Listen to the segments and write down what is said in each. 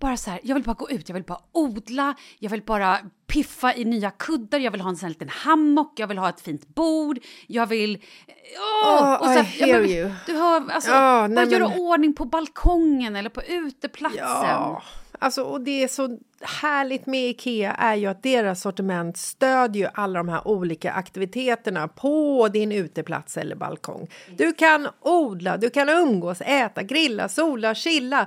Bara så här, jag vill bara gå ut, jag vill bara odla, jag vill bara piffa i nya kuddar, jag vill ha en sån här liten hammock, jag vill ha ett fint bord, jag vill... Åh! Oh, och så här, I hear men, you. Du hör, alltså, Ja, bara göra men- ordning på balkongen eller på uteplatsen. Ja, alltså, och det är så härligt med Ikea är ju att deras sortiment stödjer ju alla de här olika aktiviteterna på din uteplats eller balkong. Du kan odla, du kan umgås, äta, grilla, sola, chilla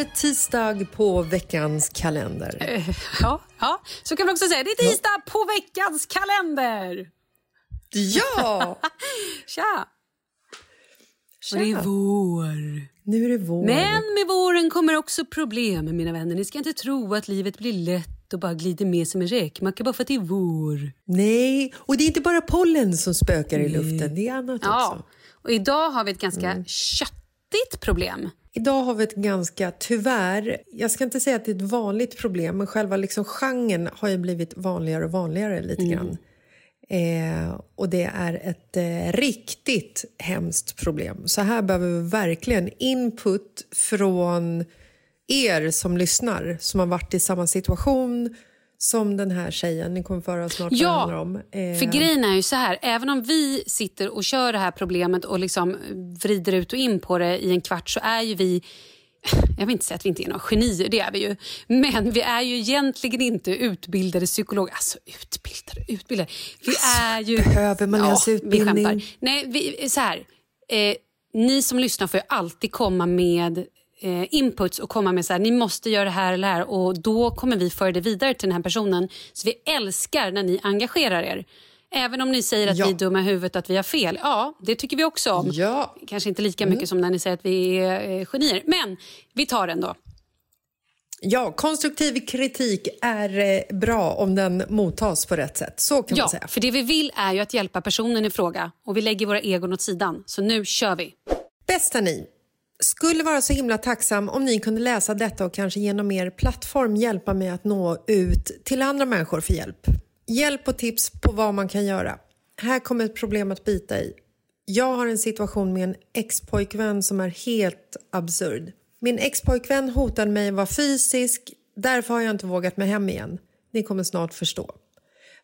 Är tisdag på veckans kalender. Ja, ja, så kan man också säga. Det är tisdag på veckans kalender. Ja! Tja! Och det är vår. Nu är det vår. Men med våren kommer också problem, mina vänner. Ni ska inte tro att livet blir lätt och bara glider med som en räkmacka bara för att det är vår. Nej, och det är inte bara pollen som spökar i luften, det är annat Ja, också. och idag har vi ett ganska köttigt problem. Idag har vi ett ganska, tyvärr, jag ska inte säga att det är ett vanligt problem men själva liksom genren har ju blivit vanligare och vanligare lite grann. Eh, och det är ett eh, riktigt hemskt problem. Så här behöver vi verkligen input från er som lyssnar som har varit i samma situation som den här tjejen. Ni kommer få höra snart vad Ja, om. Eh, för grejen är ju så här, även om vi sitter och kör det här problemet och liksom vrider ut och in på det i en kvart så är ju vi jag vill inte säga att vi inte är några genier, det är vi ju. Men vi är ju egentligen inte utbildade psykologer. Alltså utbildade, utbildade. Vi är ju... behöver man ens ja, utbildning? Vi skämtar. Nej, vi, så här. Eh, ni som lyssnar får ju alltid komma med eh, inputs och komma med så här, ni måste göra det här eller det här och då kommer vi föra det vidare till den här personen. Så vi älskar när ni engagerar er. Även om ni säger att Ja. vi är dumma i huvudet att vi har fel. Ja, det tycker vi också om. Ja. Kanske inte lika mycket som när ni säger att vi är eh, genier. Men vi tar den då. Ja, konstruktiv kritik är eh, bra om den mottas på rätt sätt. Så kan man Ja, säga. för det vi vill är ju att hjälpa personen i fråga och vi lägger våra egon åt sidan. Så nu kör vi. Bästa ni! Skulle vara så himla tacksam om ni kunde läsa detta och kanske genom er plattform hjälpa mig att nå ut till andra människor för hjälp. Hjälp och tips på vad man kan göra. Här kommer ett problem att bita i. Jag har en situation med en expojkvän som är helt absurd. Min expojkvän hotade mig att vara fysisk, därför har jag inte vågat mig hem igen. Ni kommer snart förstå.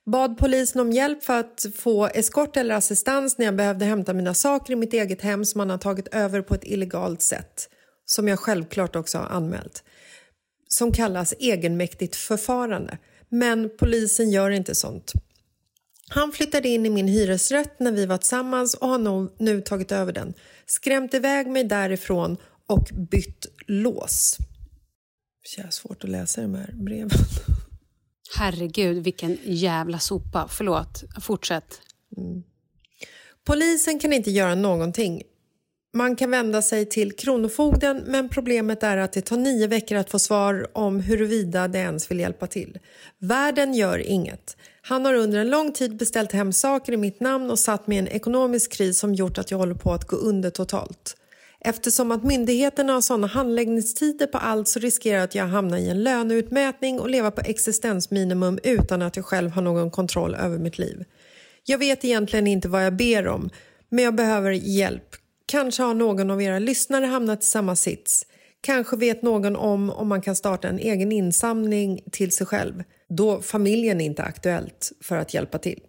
Bad polisen om hjälp för att få eskort eller assistans när jag behövde hämta mina saker i mitt eget hem som man har tagit över på ett illegalt sätt. Som jag självklart också har anmält. Som kallas egenmäktigt förfarande. Men polisen gör inte sånt. Han flyttade in i min hyresrätt när vi var tillsammans och har nu tagit över den. Skrämt iväg mig därifrån och bytt lås. Det är svårt att läsa de här breven. Herregud, vilken jävla sopa. Förlåt, fortsätt. Mm. Polisen kan inte göra någonting. Man kan vända sig till Kronofogden men problemet är att det tar nio veckor att få svar om huruvida det ens vill hjälpa till. Världen gör inget. Han har under en lång tid beställt hem saker i mitt namn och satt mig i en ekonomisk kris som gjort att jag håller på att gå under totalt. Eftersom att myndigheterna har sådana handläggningstider på allt så riskerar jag att jag hamnar i en löneutmätning och leva på existensminimum utan att jag själv har någon kontroll över mitt liv. Jag vet egentligen inte vad jag ber om, men jag behöver hjälp. Kanske har någon av era lyssnare hamnat i samma sits. Kanske vet någon om om man kan starta en egen insamling till sig själv då familjen inte är aktuellt för att hjälpa till.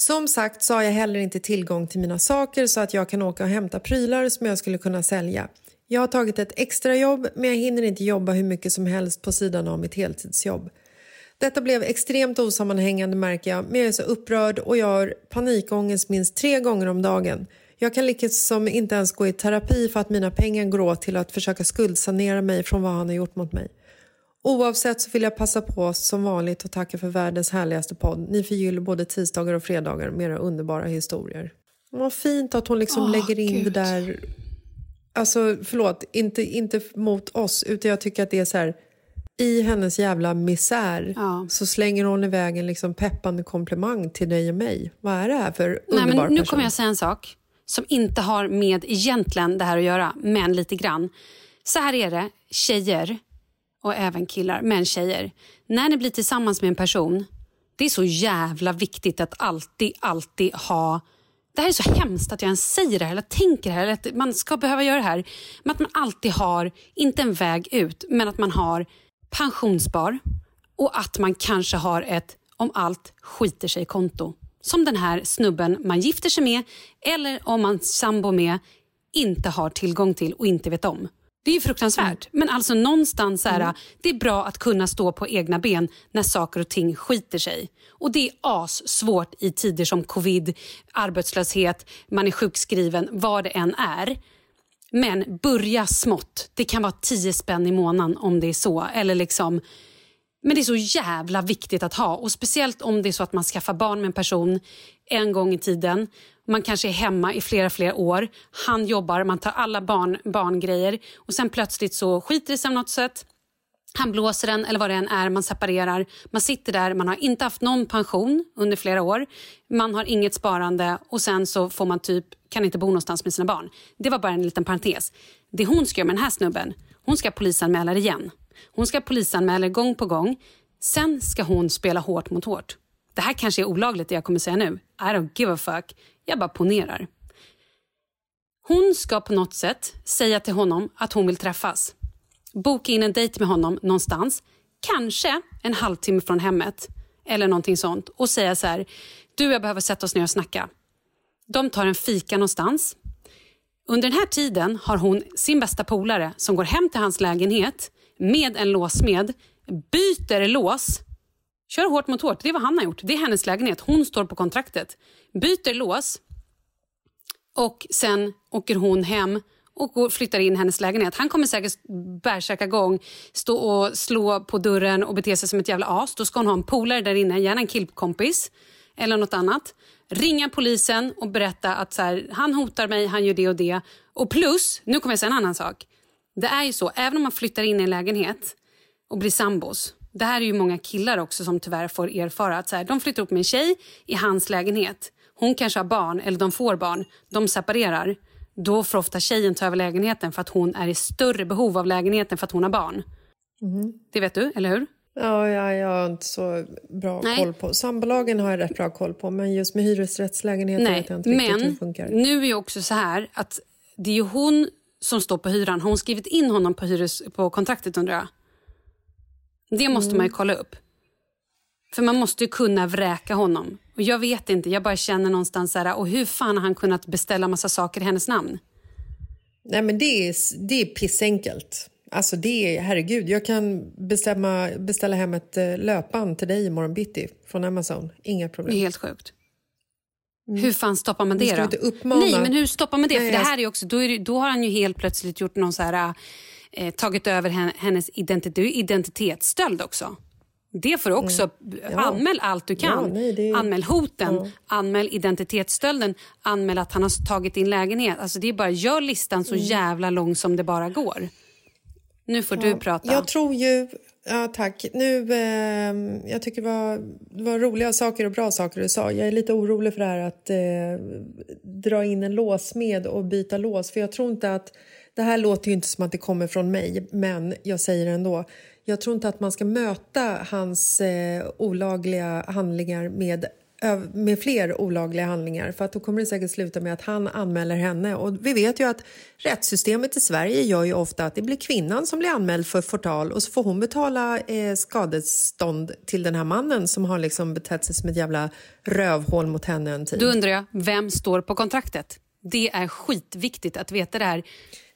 Som sagt så har jag heller inte tillgång till mina saker så att jag kan åka och hämta prylar som jag skulle kunna sälja. Jag har tagit ett extrajobb men jag hinner inte jobba hur mycket som helst på sidan av mitt heltidsjobb. Detta blev extremt osammanhängande märker jag, men jag är så upprörd och jag har panikångest minst tre gånger om dagen. Jag kan liksom inte ens gå i terapi för att mina pengar går åt till att försöka skuldsanera mig från vad han har gjort mot mig. Oavsett så vill jag passa på som vanligt och tacka för världens härligaste podd. Ni förgyller både tisdagar och fredagar med era underbara historier. Vad fint att hon liksom Åh, lägger in Gud. det där... Alltså förlåt, inte, inte mot oss utan jag tycker att det är så här... I hennes jävla misär Ja. så slänger hon iväg en liksom peppande komplimang till dig och mig. Vad är det här för Nej, underbar men nu person? kommer jag säga en sak som inte har med egentligen det här att göra, men lite grann. Så här är det, tjejer och även killar, men tjejer. När ni blir tillsammans med en person, det är så jävla viktigt att alltid, alltid ha det här är så hemskt att jag ens säger det här eller tänker det här eller att man ska behöva göra det här. Men att man alltid har, inte en väg ut, men att man har pensionsspar och att man kanske har ett om allt skiter sig konto. Som den här snubben man gifter sig med eller om man sambo med inte har tillgång till och inte vet om. Det är fruktansvärt. Men alltså någonstans är det är bra att kunna stå på egna ben när saker och ting skiter sig. Och det är as svårt i tider som covid, arbetslöshet, man är sjukskriven, vad det än är. Men börja smått. Det kan vara 10 spänn i månaden om det är så. Eller liksom... Men det är så jävla viktigt att ha. Och Speciellt om det är så att man skaffar barn med en person en gång i tiden. Man kanske är hemma i flera, flera år. Han jobbar, man tar alla barn, barngrejer. Och sen plötsligt så skiter det sig på något sätt. Han blåser den eller vad det än är, man separerar. Man sitter där, man har inte haft någon pension under flera år. Man har inget sparande och sen så får man typ, kan inte bo någonstans med sina barn. Det var bara en liten parentes. Det hon ska göra med den här snubben, hon ska polisanmäla det igen. Hon ska polisanmäla det gång på gång. Sen ska hon spela hårt mot hårt. Det här kanske är olagligt det jag kommer säga nu. I don't give a fuck. Jag bara ponerar. Hon ska på något sätt säga till honom att hon vill träffas. Boka in en dejt med honom någonstans. Kanske en halvtimme från hemmet. Eller någonting sånt. Och säga så här. Du och jag behöver sätta oss ner och snacka. De tar en fika någonstans. Under den här tiden har hon sin bästa polare som går hem till hans lägenhet med en låsmed, byter lås, kör hårt mot hårt. Det är vad han har gjort. Det är hennes lägenhet. Hon står på kontraktet. Byter lås och sen åker hon hem och flyttar in i hennes lägenhet. Han kommer säkert bärsärka gång, stå och slå på dörren och bete sig som ett jävla as. Då ska hon ha en polare där inne, gärna en killkompis. eller något annat. Ringa polisen och berätta att så här, han hotar mig, han gör det och det. Och plus, nu kommer jag säga en annan sak. Det är ju så, även om man flyttar in i en lägenhet och blir sambos. Det här är ju många killar också som tyvärr får erfara att så här, de flyttar upp med en tjej i hans lägenhet. Hon kanske har barn, eller de får barn. De separerar. Då får ofta tjejen ta över lägenheten för att hon är i större behov av lägenheten för att hon har barn. Mm. Det vet du, eller hur? Ja, ja, jag har inte så bra Nej. koll på. Sambolagen har jag rätt bra koll på, men just med hyresrättslägenheter Nej, vet jag inte riktigt hur men det funkar. nu är det också så här att det är ju hon som står på hyran. Har hon skrivit in honom på, hyres, på kontraktet undrar jag? Det måste Mm. man ju kolla upp. För man måste ju kunna vräka honom. Och jag vet inte, jag bara känner någonstans så här, och hur fan har han kunnat beställa massa saker i hennes namn? Nej, men det är, det är pissenkelt. Alltså det är, herregud, jag kan bestämma, beställa hem ett eh, löpband till dig imorgon bitti från Amazon. Inga Det är problem. helt sjukt. Hur fan stoppar man det då? Nej, men hur stoppar man det? Nej, För det här är också, då, är det, då har han ju helt plötsligt gjort någon så här, eh, tagit över hen- hennes identitet, det är identitetsstöld också. Det får du också. Anmäl allt du kan. Mm. Ja, nej, det- Anmäl hoten, anmäl identitetsstölden, anmäl att han har tagit din lägenhet. Alltså det är bara, gör listan Mm. så jävla lång som det bara går. Nu får du prata. Jag tror ju... Ja, tack. Nu, eh, jag tycker det var, det var roliga saker och bra saker du sa. Jag är lite orolig för det här att eh, dra in en låsmed och byta lås. För jag tror inte att... Det här låter ju inte som att det kommer från mig, men jag säger det ändå. Jag tror inte att man ska möta hans eh, olagliga handlingar med med fler olagliga handlingar för att då kommer det säkert sluta med att han anmäler henne och vi vet ju att rättssystemet i Sverige gör ju ofta att det blir kvinnan som blir anmäld för förtal och så får hon betala eh, skadestånd till den här mannen som har liksom betett sig som ett jävla rövhål mot henne en tid. Då undrar jag, vem står på kontraktet? Det är skitviktigt att veta det här.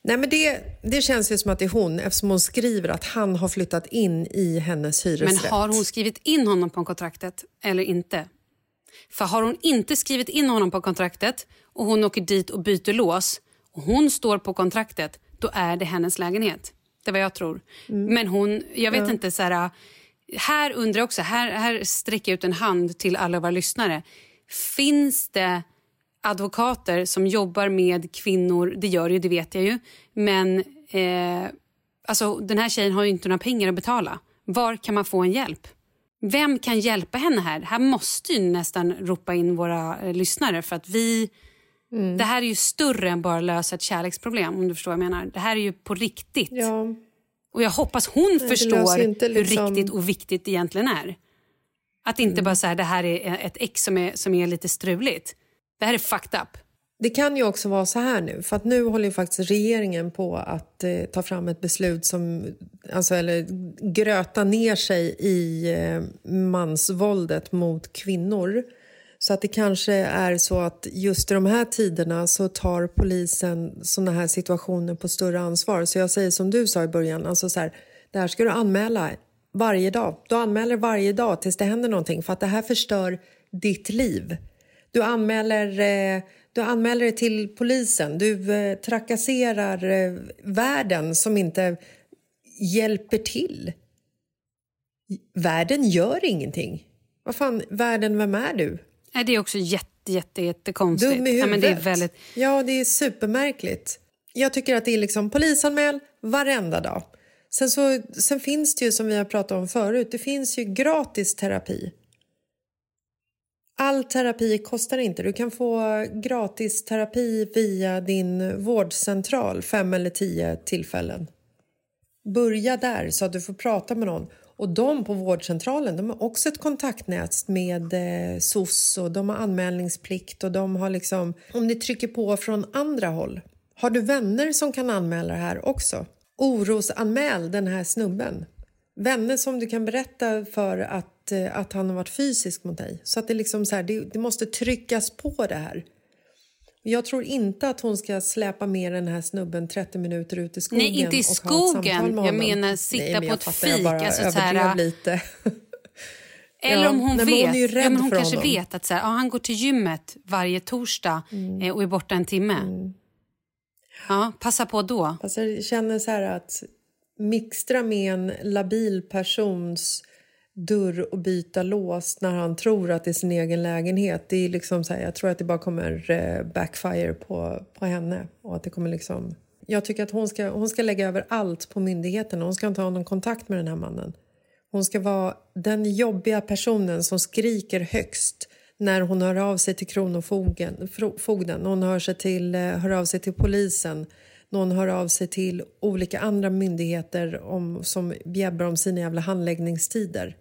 Nej, men det, det känns ju som att det är hon eftersom hon skriver att han har flyttat in i hennes Men hyresrätt. har hon skrivit in honom på kontraktet eller inte? För har hon inte skrivit in honom på kontraktet och hon åker dit och byter lås och hon står på kontraktet, då är det hennes lägenhet. Det är vad jag tror. Men hon, jag vet inte, så här, här undrar jag också, här, här sträcker jag ut en hand till alla våra lyssnare. Finns det advokater som jobbar med kvinnor, det gör ju, det vet jag ju, men eh, alltså, den här tjejen har ju inte några pengar att betala. Var kan man få en hjälp? Vem kan hjälpa henne här? Här måste ju nästan ropa in våra eh, lyssnare för att vi... Det här är ju större än bara lösa ett kärleksproblem om du förstår vad jag menar. Det här är ju på riktigt. Ja, Och jag hoppas hon det förstår inte liksom- hur riktigt och viktigt det egentligen är. Att inte bara så här, det här är ett ex som är, som är lite struligt. Det här är fucked up. Det kan ju också vara så här nu, för att nu håller ju faktiskt regeringen på att eh, ta fram ett beslut som, alltså eller gröta ner sig i eh, mansvåldet mot kvinnor. Så att det kanske är så att just i de här tiderna så tar polisen såna här situationer på större ansvar. Så jag säger som du sa i början, alltså så här, det här ska du anmäla varje dag. Du anmäler varje dag tills det händer någonting för att det här förstör ditt liv. Du anmäler, eh, du anmäler det till polisen. Du eh, trakasserar eh, världen som inte hjälper till. Världen gör ingenting. Vad fan, världen, vem är du? Nej, Det är också jätte, jätte, jättekonstigt. Dum i ja, huvudet. men det är väldigt... Ja, det är supermärkligt. Jag tycker att det är liksom polisanmäl varenda dag. Sen, så, sen finns det ju, som vi har pratat om förut, det finns ju gratis terapi. All terapi kostar inte. Du kan få gratis terapi via din vårdcentral fem eller tio tillfällen. Börja där så att du får prata med någon. Och de på vårdcentralen de har också ett kontaktnät med eh, SOS och de har anmälningsplikt och de har liksom, om ni trycker på från andra håll. Har du vänner som kan anmäla det här också? Orosanmäl den här snubben. Vänner som du kan berätta för att, eh, att han har varit fysisk mot dig. Så att det, liksom så här, det, det måste tryckas på det här. Jag tror inte att hon ska släpa med den här snubben 30 minuter ut i skogen. Nej, inte i skogen. Jag menar sitta Nej, men på ett fattar, jag fik, bara alltså överdrev lite. Eller om hon vet. hon ja, men hon kanske honom. vet att så här, ja, han går till gymmet varje torsdag Mm. eh, och är borta en timme. Ja, passa på då. Alltså, jag känner så här att mixtra med en labil persons dörr och byta lås när han tror att det är sin egen lägenhet. Det är liksom så här, jag tror att det bara kommer eh, backfire på, på henne. Och att det kommer liksom... Jag tycker att hon ska, hon ska lägga över allt på myndigheterna. Hon ska inte ha någon kontakt med den här mannen. Hon ska vara den jobbiga personen som skriker högst när hon hör av sig till Kronofogden, fogden, hon hör, sig till, eh, hör av sig till polisen någon hör av sig till olika andra myndigheter om, som bjäbbar om sina jävla handläggningstider.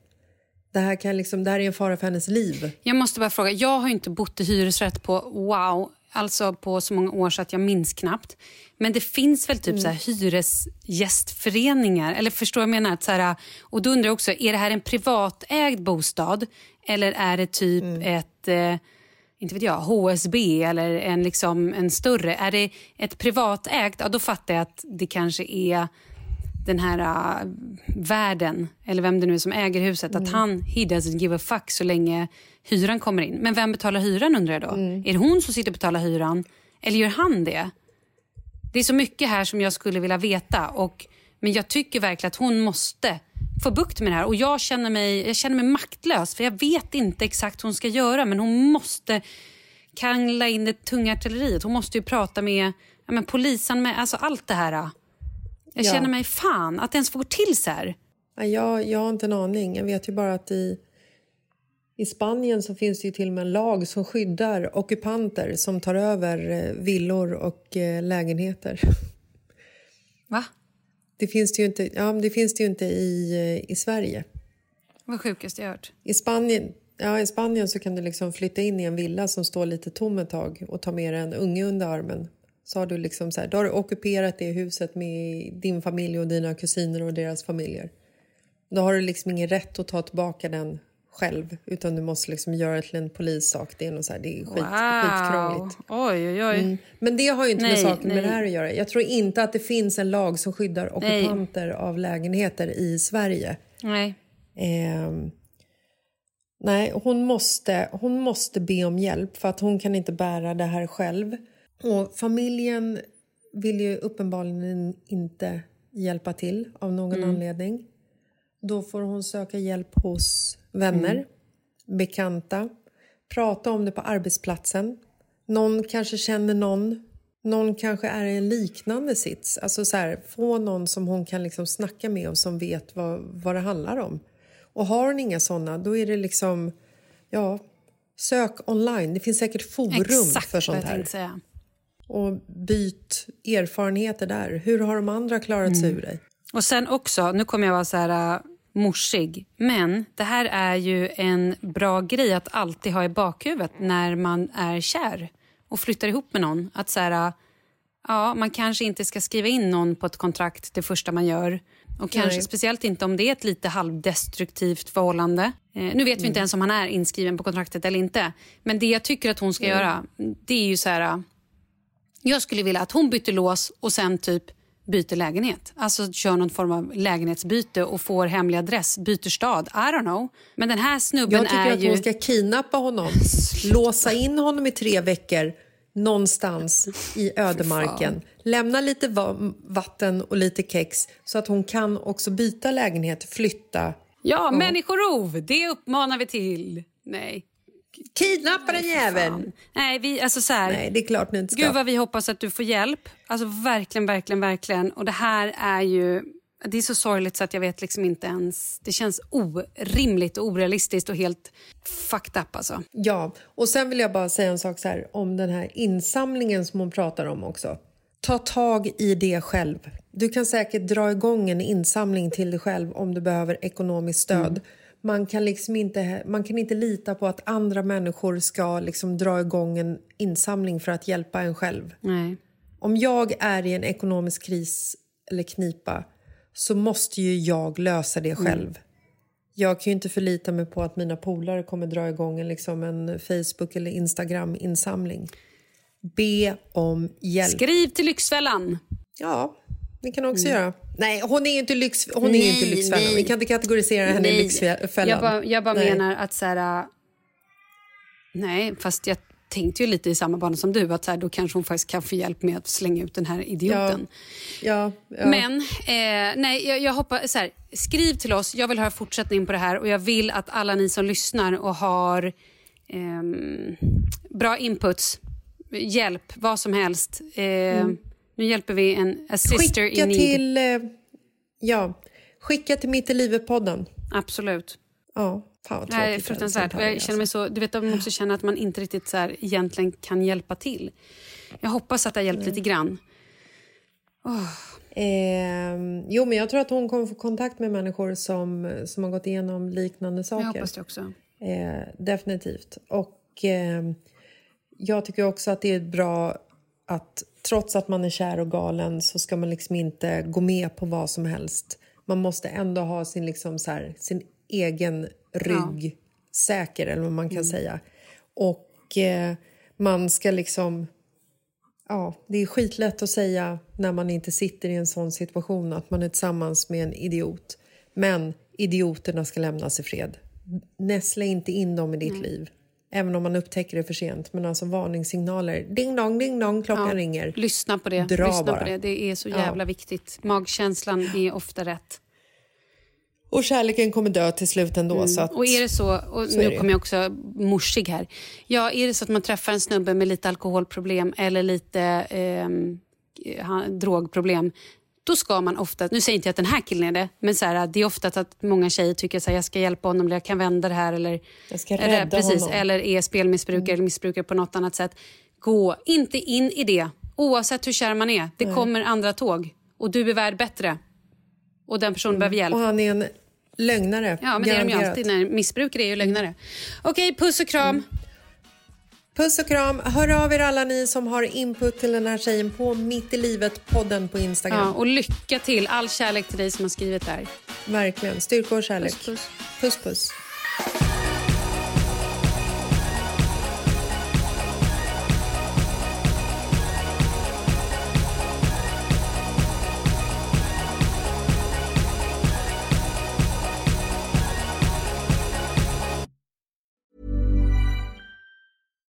Det här, kan liksom, det här är en fara för hennes liv. Jag måste bara fråga, jag har inte bott i hyresrätt på wow, alltså på så många år så att jag minns knappt. Men det finns väl typ mm. så här hyresgästföreningar? Eller förstår jag menar? Att så här, och då undrar jag också, är det här en privatägd bostad eller är det typ mm. ett eh, inte vet jag, HSB eller en, liksom, en större. Är det ett privatägt, ja, då fattar jag att det kanske är den här uh, värden, eller vem det nu är som äger huset, mm. att han, he doesn't give a fuck så länge hyran kommer in. Men vem betalar hyran undrar jag då? Mm. Är det hon som sitter och betalar hyran? Eller gör han det? Det är så mycket här som jag skulle vilja veta. Och, men jag tycker verkligen att hon måste få bukt med det här. Och jag känner, mig, jag känner mig maktlös för jag vet inte exakt vad hon ska göra men hon måste kangla in det tunga artilleriet. Hon måste ju prata med ja, men polisen, med alltså allt det här. Jag ja. känner mig fan att det ens får gå till så här. Jag, jag har inte en aning. Jag vet ju bara att i, i Spanien så finns det ju till och med en lag som skyddar ockupanter som tar över eh, villor och eh, lägenheter. Va? Det finns det ju inte, ja, det finns det ju inte i, eh, i Sverige. Vad sjukast jag hört. I Spanien, ja, I Spanien så kan du liksom flytta in i en villa som står lite tom ett tag och ta med dig en unge under armen. Så har du liksom så här, då har du ockuperat det huset med din familj och dina kusiner och deras familjer. Då har du liksom ingen rätt att ta tillbaka den själv utan du måste liksom göra det till en polissak. Det är, något så här, det är skit, wow. skitkrångligt. Oj, oj, oj. Mm. Men det har ju inte nej, med saken nej. med det här att göra. Jag tror inte att det finns en lag som skyddar ockupanter nej. av lägenheter i Sverige. Nej. Eh, nej, hon måste, hon måste be om hjälp för att hon kan inte bära det här själv. Och familjen vill ju uppenbarligen inte hjälpa till av någon mm. anledning. Då får hon söka hjälp hos vänner, mm. bekanta. Prata om det på arbetsplatsen. Någon kanske känner någon. Någon kanske är i en liknande sits. Alltså så här, få någon som hon kan liksom snacka med och som vet vad, vad det handlar om. Och har hon inga såna, då är det liksom... Ja, sök online. Det finns säkert forum Exakt, för sånt här. Säga. Och byt erfarenheter där. Hur har de andra klarat mm. sig ur dig? Och sen också, nu kommer jag vara så här morsig. Men det här är ju en bra grej att alltid ha i bakhuvudet när man är kär och flyttar ihop med någon. Att så här, ja, Man kanske inte ska skriva in någon på ett kontrakt det första man gör. Och kanske Nej. Speciellt inte om det är ett lite halvdestruktivt förhållande. Eh, nu vet mm. vi inte ens om han är inskriven på kontraktet eller inte. Men det jag tycker att hon ska mm. göra, det är ju så här... Jag skulle vilja att hon bytte lås och sen typ byter lägenhet. Alltså kör någon form av lägenhetsbyte och får hemlig adress, byter stad. I don't know. Men den här snubben Jag tycker är att ju... hon ska kidnappa honom, låsa in honom i tre veckor någonstans i ödemarken. Lämna lite vatten och lite kex så att hon kan också byta lägenhet, flytta. Ja, och... människorov, det uppmanar vi till. Nej. Kidnappa den jäveln! Nej, vi, alltså så här, Nej, det är klart ni inte ska. Gud vad vi hoppas att du får hjälp. Alltså verkligen, verkligen, verkligen. Och det här är ju... Det är så sorgligt så att jag vet liksom inte ens... Det känns orimligt och orealistiskt och helt fucked up alltså. Ja, och sen vill jag bara säga en sak så här om den här insamlingen som hon pratar om också. Ta tag i det själv. Du kan säkert dra igång en insamling till dig själv om du behöver ekonomiskt stöd. Mm man kan, liksom inte, man kan inte lita på att andra människor ska liksom dra igång en insamling för att hjälpa en själv. Nej. Om jag är i en ekonomisk kris eller knipa så måste ju jag lösa det själv. Mm. Jag kan ju inte förlita mig på att mina polare kommer dra igång en, liksom en Facebook eller Instagram-insamling. Be om hjälp. Skriv till Lyxfällan! Ja, det kan också mm. göra. Nej, hon är inte, lyx, hon nej, är inte Lyxfällan. Vi kan inte kategorisera henne nej. i Lyxfällan. Jag bara, jag bara menar att så här... Nej, fast jag tänkte ju lite i samma bana som du, att så här, då kanske hon faktiskt kan få hjälp med att slänga ut den här idioten. Ja, ja. Men eh, nej, jag, jag hoppas, så här, skriv till oss, jag vill höra fortsättning på det här och jag vill att alla ni som lyssnar och har ehm, bra inputs, hjälp, vad som helst. Eh, Nu hjälper vi en a sister Skicka in need. till... eh, Ja, skicka till Mitt i livet-podden. Absolut. Ja, fan vad är tråkigt en fruktansvärt. Jag känner mig så, du vet, man också känner att man inte riktigt så här, egentligen kan hjälpa till. Jag hoppas att det har hjälpt lite grann. Ehm, jo, men jag tror att hon kommer få kontakt med människor som, som har gått igenom liknande Jag saker. hoppas det också. Eh, definitivt. Och ehm, jag tycker också att det är bra att trots att man är kär och galen så ska man liksom inte gå med på vad som helst. Man måste ändå ha sin, liksom så här, sin egen rygg säker, eller vad man kan säga. Och eh, man ska liksom... Ja, det är skitlätt att säga när man inte sitter i en sån situation att man är tillsammans med en idiot. Men idioterna ska lämnas i fred. Näsla inte in dem i ditt liv. Även om man upptäcker det för sent. Men alltså varningssignaler. Ding dong, ding dong, klockan Ja, ringer. Lyssna på det. Dra Lyssna bara. på det. Det är så jävla viktigt. Magkänslan är ofta rätt. Och kärleken kommer dö till slut ändå. Så att, Mm. Och är det så, och Så nu kommer jag också morsig här. Ja, är det så att man träffar en snubbe med lite alkoholproblem eller lite ehm, ha- drogproblem, då ska man ofta, nu säger inte jag att den här killen är det, men så här, det är ofta att många tjejer tycker att jag ska hjälpa honom eller jag kan vända det här eller, Jag ska eller, rädda precis, honom. Mm. eller är spelmissbrukare eller missbrukare på något annat sätt. Gå inte in i det, oavsett hur kär man är. Det kommer andra tåg och du är värd bättre. Och den personen behöver hjälp. och han är en lögnare. Ja, men det är de ju alltid. När missbrukare är ju lögnare. Okej, puss och kram. Puss och kram. Hör av er alla ni som har input till den här tjejen på Mitt i livet-podden på Instagram. Ja, och lycka till. All kärlek till dig som har skrivit där. Verkligen. Styrka och kärlek. Puss, puss. puss. puss.